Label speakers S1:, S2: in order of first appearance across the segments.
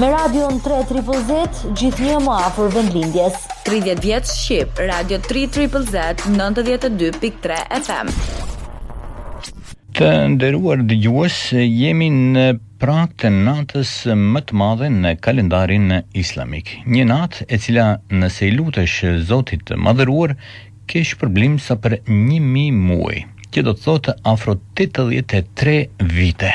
S1: Me radion 3 Triple Z, gjithnjë më afër vendlindjes.
S2: 30 vjet shqip, radio 3 Triple Z, 92.3 FM.
S3: Të nderuar dëgjues, jemi në prag të natës më të madhe në kalendarin islamik. Një natë e cila nëse i lutesh Zotit të Madhëruar, ke shpërblim sa për një mijë muaj, që do të thotë afro tetëdhjetë e tre vite.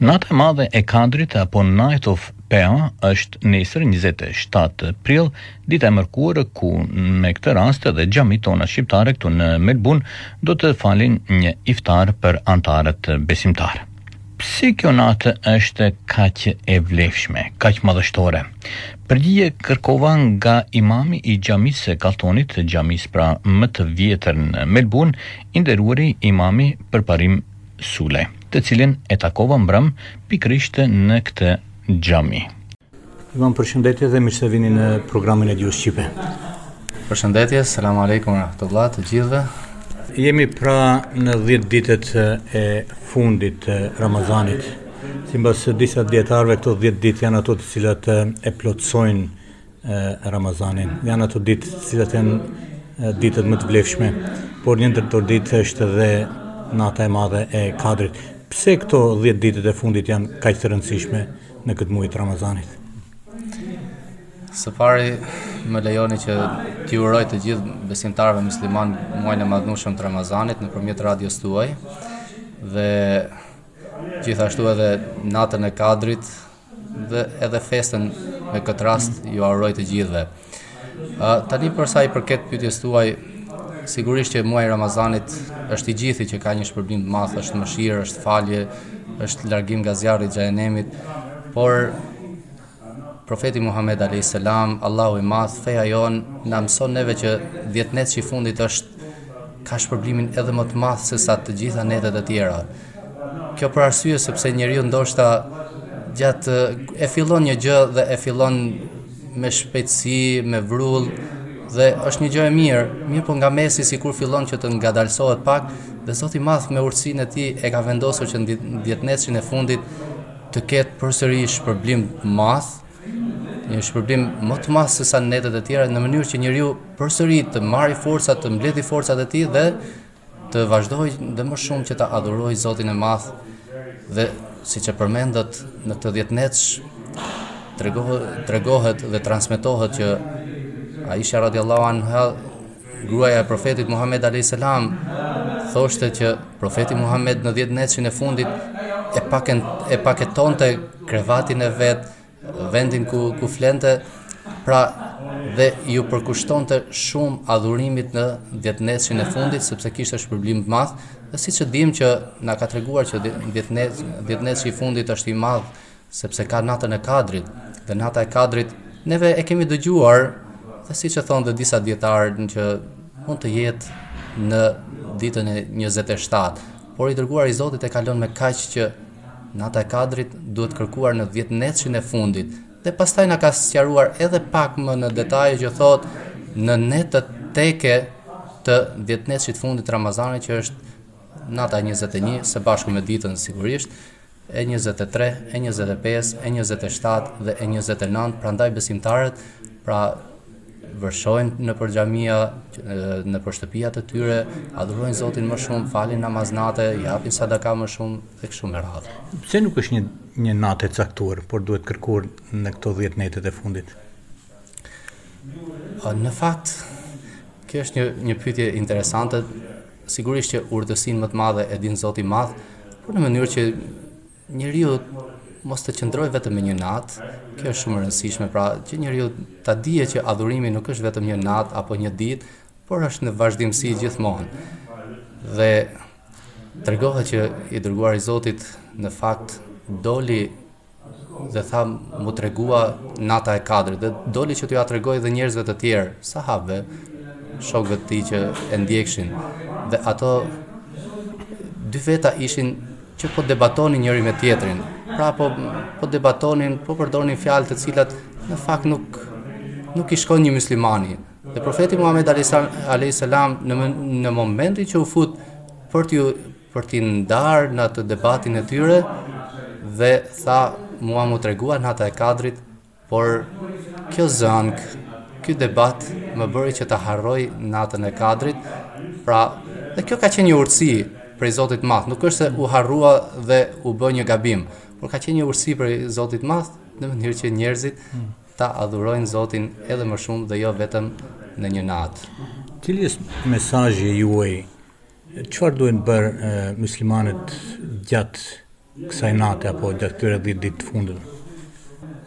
S3: Nata e madhe e Kadrit apo Night of Power është nesër njëzet e shtatë prill, dita e mërkurë ku me këtë rast edhe xhamitë tona shqiptare këtu në Melburn do të falin një iftar për anëtarët besimtarë. Pse kjo natë është kaq e vlefshme, kaq madhështore? Përgjigje kërkova nga imami i xhamisë së Kaltonit, xhamisë pra më të vjetër në Melburn, i nderuari imami Përparim Sulaj, të cilin e takova mbrëmë pikërisht në këtë xhami.
S4: Imam, përshëndetje dhe mirë se vini në programin e Gjuhës Shqipe.
S5: Përshëndetje, selam aleikum rahmetullah të gjithëve.
S4: Jemi pra në 10 ditët e fundit të Ramazanit. Simbas disa dijetarëve këto 10 ditë janë ato të cilat e plotësojnë Ramazanin. Janë ato ditë të cilat janë ditët më të vlefshme, por një ndër to ditë është dhe nata e madhe e Kadrit. Pse këto 10 ditët e fundit janë kaq të rëndësishme? në këtë muaj të Ramazanit.
S5: Së pari më lejoni që t'i uroj të gjithë besimtarëve myslimanë muajin e madhnushëm të Ramazanit nëpërmjet radios tuaj dhe gjithashtu edhe natën e Kadrit dhe edhe festën me këtë rast jua uroj të gjithëve. Tani për sa i përket pyetjes tuaj, sigurisht që muaji i Ramazanit është i gjithi që ka një shpërblim të madh, është mëshirë, është falje, është largim nga zjarri i xhehenemit, por profeti Muhammed alayhis salam, Allahu i madh, feja jonë na mëson neve që 10 netëshi i fundit është ka shpërblimin edhe më të madh sesa të gjitha netët e tjera. Kjo për arsye sepse njeriu ndoshta gjatë e fillon një gjë dhe e fillon me shpejtësi, me vrull dhe është një gjë e mirë. Mirëpo nga mesi sikur fillon që të ngadalësohet pak dhe Zoti i Madh me urësinë e tij e ka vendosur që 10 netëshin e fundit të ketë përsëri shpërblim të madh, një shpërblim më të madh sesa netët e tjera në mënyrë që njeriu përsëri të marrë forca, të mbledhë forcat e tij dhe të vazhdojë dhe më shumë që ta adhurojë Zotin e Madh dhe siç e përmendët në këtë 10 netësh tregohet tregohet dhe transmetohet që Aisha radiallahu anha gruaja e profetit Muhammed alayhis salam thoshte që profeti Muhammed në 10 netëshin e fundit e paken e paketonte krevatin e vet vendin ku ku flente pra dhe ju përkushtonte shumë adhurimit në dhjetënetëshin e fundit sepse kishte shpërblim të madh dhe siç e dimë që na ka treguar që dhjetënetësh dhjetënetëshi i fundit është i madh sepse ka natën e kadrit dhe nata e kadrit neve e kemi dëgjuar dhe siç e thonë dhe disa dietarë që mund të jetë në ditën e 27 por i dërguar i Zotit e ka lënë me kaq që Nata e Kadrit duhet kërkuar në dhjetë netëshin e fundit dhe pastaj na ka sqaruar edhe pak më në detaje që thotë në netët teke të dhjetë netëshit fundit të Ramazanit që është nata 21 së bashku me ditën sigurisht e 23, e 25, e 27 dhe e 29, prandaj besimtarët, pra vërshojnë nëpër xhamia, nëpër shtëpiat e tyre, adhurojnë Zotin më shumë, falin namaz nate, japin sadaka më shumë dhe kështu me radhë.
S4: Pse nuk është një një natë e caktuar, por duhet kërkuar në këto 10 netët e fundit?
S5: Në fakt, kjo është një një pyetje interesante. Sigurisht që urtësinë më të madhe e din Zoti i Madh, por në mënyrë që njeriu mos të qëndrojë vetëm me një natë, kjo është shumë e rëndësishme, pra që njeriu ta dijë që adhurimi nuk është vetëm një natë apo një ditë, por është në vazhdimësi gjithmonë. Dhe tregohet që i dërguar i Zotit në fakt doli dhe tha m'u tregua nata e kadrit dhe doli që t'jua tregojë dhe njerëzve të tjerë, sahabëve, shokëve të tij që e ndjekshin dhe ato dy veta ishin që po debatonin njëri me tjetrin, pra po, po debatonin, po përdornin fjalë të cilat në fakt nuk, nuk i shkon një muslimani. Dhe profeti Muhammed a.s. Në, në momentin që u fut për t'ju për t'i ndarë në atë debatin e tyre dhe tha mua m'u tregua nata e kadrit Por kjo zënkë, ky debat më bëri që ta harroj natën e kadrit, pra dhe kjo ka qenë një urtësi prej Zotit të Madh, nuk është se u harrua dhe u bë një gabim, por ka qenë një urtësi prej Zotit të Madh, në mënyrë që njerëzit hmm. ta adhurojnë Zotin edhe më shumë dhe jo vetëm në një natë.
S4: Cili është mesazhi juaj Çfarë duhen bërë myslimanët gjatë kësaj nate apo gjatë këtyre 10 ditë të fundit?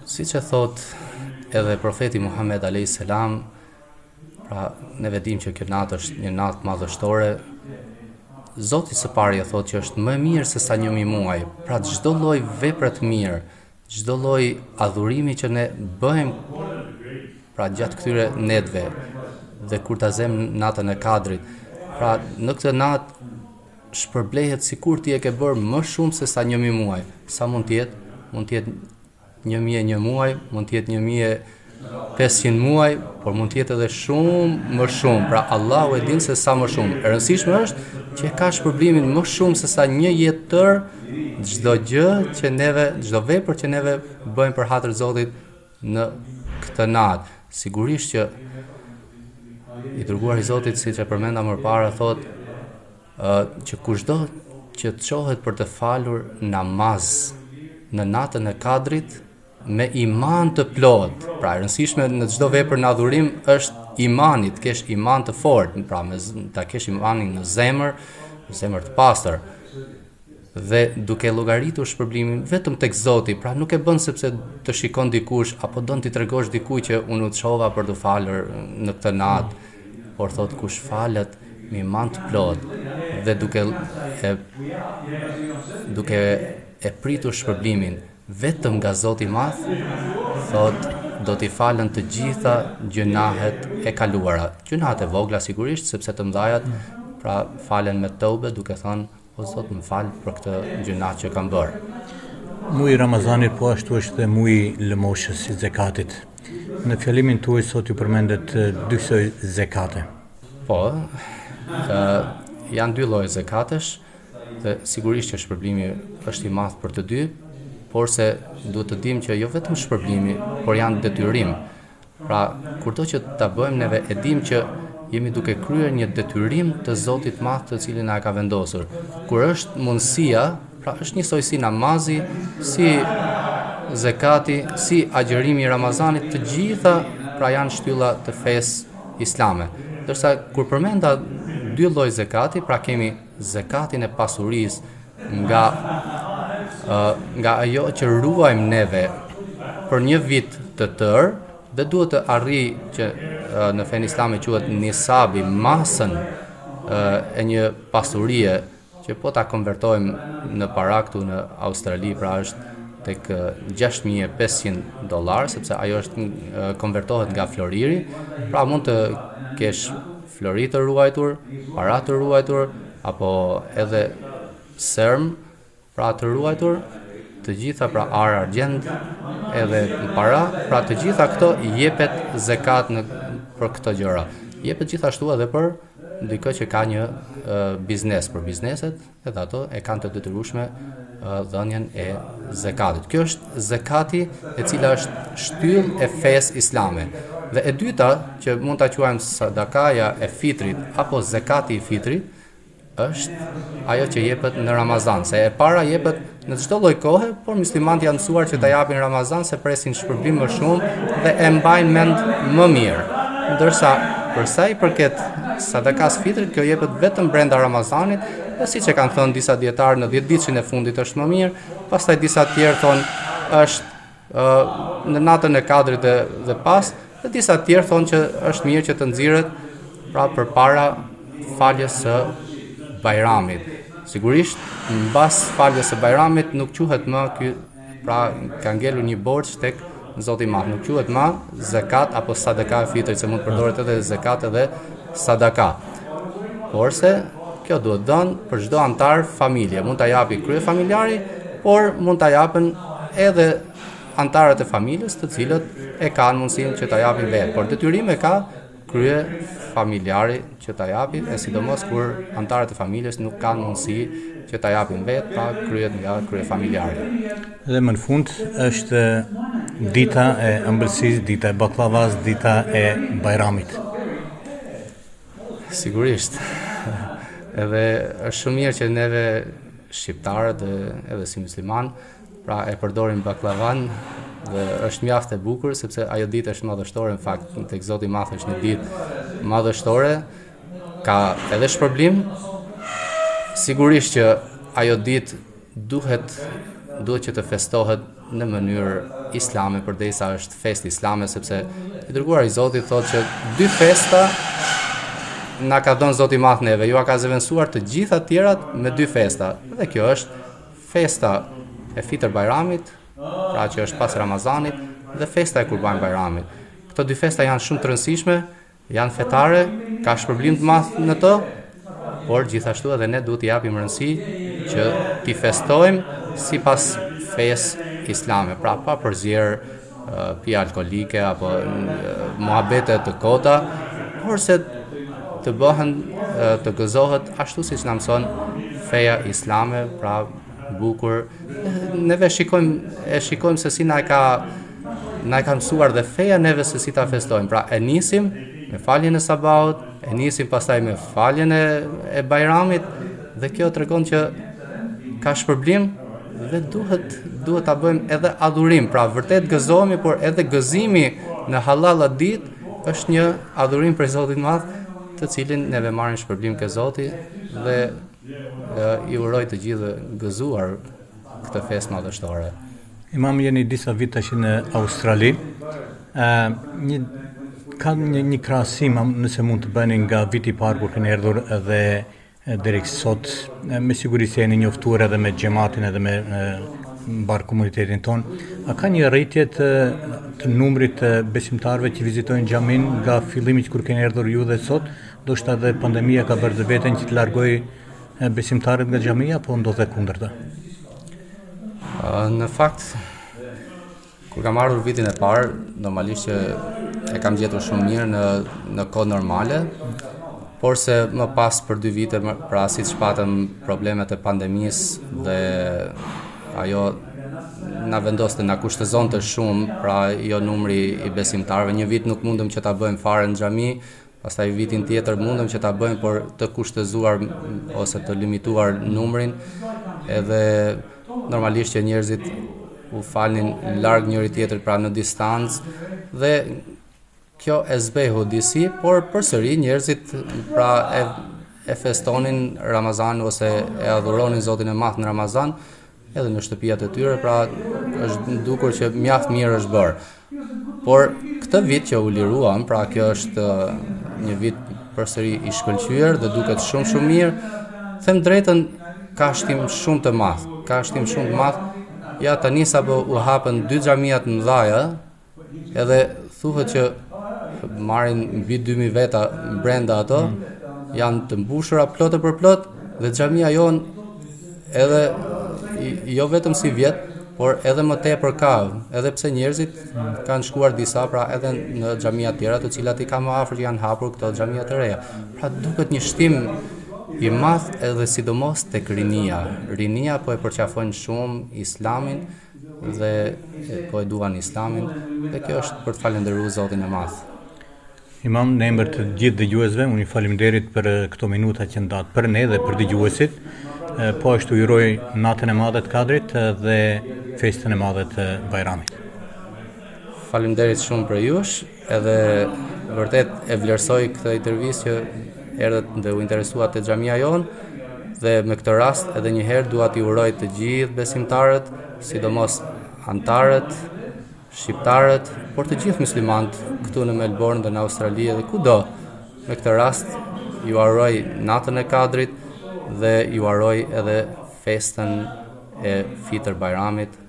S5: Siç e thotë edhe profeti Muhammed alayhis salam, pra neve dimë që kjo natë është një natë madhështore, Zoti së pari e thotë që është më e mirë se sa një mijë muaj. Pra çdo lloj vepre të mirë, Çdo lloj adhurimi që ne bëjmë pra gjatë këtyre netëve dhe kur ta zëmë natën e kadrit. Pra në këtë natë shpërblehet sikur ti e ke bërë më shumë se sa 1000 muaj. Sa mund të jetë? Mund të jetë 1001 muaj, mund të jetë 1000 500 muaj, por mund të jetë edhe shumë më shumë. Pra Allahu e din se sa më shumë. E rëndësishme është që e ka shpërblimin më shumë se sa një jetë tërë çdo gjë që neve, çdo vepër që neve bëjmë për hatër Zotit në këtë natë. Sigurisht që i dërguar i Zotit siç e përmenda më parë thotë ë që kushdo që të çohet për të falur namaz në natën e kadrit, Me iman të plotë, pra e rëndësishme në çdo vepër në adhurim është imani, të kesh iman të fortë, pra ta kesh imanin në zemër, në zemër të pastër. Dhe duke e llogaritur shpërblimin vetëm tek Zoti, pra nuk e bën sepse të shikon dikush apo don t'i tregosh dikujt që unë u çova për t'u falur në këtë natë, por thotë kush falet me iman të plotë dhe duke e duke e pritur shpërblimin Vetëm nga Zoti i Madh, thotë, do t'i falen të gjitha gjynahet e kaluara. Gjynahet e vogla sigurisht, sepse të mëdhajat, pra falen me tobe duke thënë, o Zot më fal për këtë gjynah që kam bërë.
S4: Muaji i Ramazanit po ashtu është dhe muaji i lëmoshës, i zekatit. Në fjalimin tuaj sot ju përmendët dy soj zekate.
S5: Po, ë, janë dy lloj zekatesh. Dhe sigurisht që shpërblimi është i madh për të dy, porse duhet të dimë që jo vetëm shpërblimi, por janë detyrim. Pra, kurdo që ta bëjmë neve e dimë që jemi duke kryer një detyrim të Zotit madh të cilin na e ka vendosur. Kur është mundësia, pra është njësoj si namazi, si zekati, si agjërimi i Ramazanit, të gjitha pra janë shtylla të fesë islame. Ndërsa kur përmenda dy lloj zekati, pra kemi zekatin e pasurisë nga nga ajo që ruajmë neve për një vit të tërë dhe duhet të arrijë që në fenë islame quhet nisabi masën e një pasurie që po ta konvertojmë në para këtu në Australi pra është tek 6500 dollarë sepse ajo është konvertohet nga floriri pra mund të kesh flori të ruajtur, para të ruajtur apo edhe serm, pra të ruajtur, të gjitha pra ar argjend edhe para, pra të gjitha këto i jepet zekat për këto gjëra. Jepet gjithashtu edhe për dikë që ka një uh, biznes, për bizneset Edhe ato e kanë të detyrueshme dhënien e zekatit. Kjo është zekati e cila është shtyllë e fesë islame. Dhe e dyta që mund ta quajmë sadakaja e fitrit apo zekati i fitrit është ajo që jepet në Ramazan, se e para jepet Në çdo lloj kohe, por myslimanët janë mësuar që ta japin Ramazan se presin shpërblim më shumë dhe e mbajnë mend më mirë. Ndërsa, për sa i përket sadakasë fitrit, kjo jepet vetëm brenda Ramazanit, dhe siç e kanë thënë disa dijetarë në 10 ditëshin e fundit është më mirë, pastaj disa të tjerë thonë është në natën e kadrit dhe dhe pas dhe disa të tjerë thonë që është mirë që të nxirret pra përpara faljes së Bajramit. Sigurisht, mbas faljes së Bajramit nuk quhet më ky pra ka ngelur një borxh tek Zoti i Madh. Nuk quhet më zekat apo sadaka e fitrit, se mund të përdoret edhe zekat edhe sadaka. Porse, kjo duhet dhënë për çdo anëtar familje. Mund ta japi kryefamiljari, por mund ta japën edhe anëtarët e familjes, të cilët e kanë mundësinë që ta japin vetë, por detyrim e ka kryefamiljari që ta japi, e sidomos kur anëtarët e familjes nuk kanë mundësi që ta japin vetë, pra kryhet nga kryefamiljari.
S4: Dhe më në fund është dita e ëmbëlsisë, dita e bakllavasë, dita e bajramit.
S5: Sigurisht. Edhe është shumë mirë që neve shqiptarët edhe si musliman, pra e përdorim bakllavanë dhe është mjaft e bukur sepse ajo ditë është madhështore në fakt tek Zoti i Madh është një ditë madhështore ka edhe shpërblim sigurisht që ajo ditë Duhet duhet që të festohet në mënyrë islame, përderisa është festë islame, sepse i dërguari i Zotit thotë që dy festa na ka dhënë Zoti i Madh neve, jua ka zëvendësuar të gjitha të tjerat me dy festa. Dhe kjo është festa e Fitër Bajramit, pra që është pas Ramazanit, dhe festa e Kurban Bajramit. Këto dy festa janë shumë të rëndësishme Janë fetare, ka shpërblim të madh në to, por gjithashtu edhe ne duhet t'i japim rëndësi që t'i festojmë sipas fesë islame, pra pa përzier pije alkoolike apo muhabete të kota, porse të bëhen të gëzohet ashtu siç na mëson feja islame, pra bukur. Neve shikojmë, e shikojmë se si na e ka na e ka mësuar dhe feja neve se si ta festojmë. Pra e nisim me faljen e sabahut, e nisim pastaj me faljen e e Bajramit dhe kjo tregon që ka shpërblim dhe duhet duhet ta bëjmë edhe adhurim. Pra vërtet gëzohemi, por edhe gëzimi në halalla ditë është një adhurim për Zotin e Madh, të cilin neve marrim shpërblim ke Zoti dhe I uroj të gjithëve gëzuar këtë festë madhështore.
S4: Imam jeni disa vit tash në Australi. Ë një ka një, një krahasim nëse mund të bëni nga viti i parë kur keni erdhur dhe deri sot me siguri se jeni njoftuar edhe me xhematin edhe me mbarë komunitetin tonë. A ka një rritje të, të numrit të besimtarëve që vizitojnë xhaminë nga fillimi që kur keni erdhur ju dhe sot? Ndoshta edhe pandemia ka bërë të vetën që të largojë besimtarët nga xhamia, apo ndodh e kundërta?
S5: Në fakt kur kam ardhur vitin e parë, normalisht që e kam gjetur shumë mirë në në kohë normale, porse më pas për dy vite pra siç patëm problemet e pandemisë dhe ajo na vendoste na kushtëzonte shumë, pra jo numri i besimtarëve. Një vit nuk mundëm që ta bëjmë fare në xhami, Pastaj vitin tjetër mundëm që ta bëjmë por të kushtëzuar ose të limituar numrin edhe normalisht që njerëzit u falnin larg njëri tjetrit pra në distancë dhe kjo e zbehu disi, por përsëri njerëzit pra e e festonin Ramazan ose e adhuronin Zotin e Madh në Ramazan edhe në shtëpiat e tyre, pra është dukur që mjaft mirë është bërë. Por këtë vit që u liruam, pra kjo është uh, një vit përsëri i shkëlqyer dhe duket shumë shumë mirë, them drejtën ka shtim shumë të madh, ka shtim shumë të madh. Ja tani sapo u hapën dy xhamiat e mëdhaja, Edhe thuhet që marrin mbi 2000 veta brenda ato, mm. janë të mbushura plot e përplot dhe xhamia jonë edhe jo vetëm si vjet, por edhe më tepër ka, edhe pse njerëzit mm. kanë shkuar disa pra edhe në xhamia të tjera, të cilat i kanë më afër që janë hapur këto xhamia të reja. Pra duket një shtim i madh edhe sidomos tek rinia. Rinia po e përqafojnë shumë islamin. dhe po e duan Islamin dhe kjo është për të falënderuar Zotin e Madh.
S4: Imam, në emër të gjithë dëgjuesve, unë ju faleminderit për këto minuta që ndatë për ne dhe për dëgjuesit. Po ashtu ju uroj natën e madhe të Kadrit dhe festën e madhe të Bajramit.
S5: Faleminderit shumë prej jush. Edhe vërtet e vlerësoj këtë intervistë që erdhët dhe u interesuat te xhamia jonë dhe me këtë rast edhe një herë dua t'i uroj të gjithë besimtarët, sidomos antarët, shqiptarët, por të gjithë muslimanët këtu në Melbourne dhe në Australi dhe kudo. Me këtë rast ju uroj natën e Kadrit dhe ju uroj edhe festën e Fitër Bajramit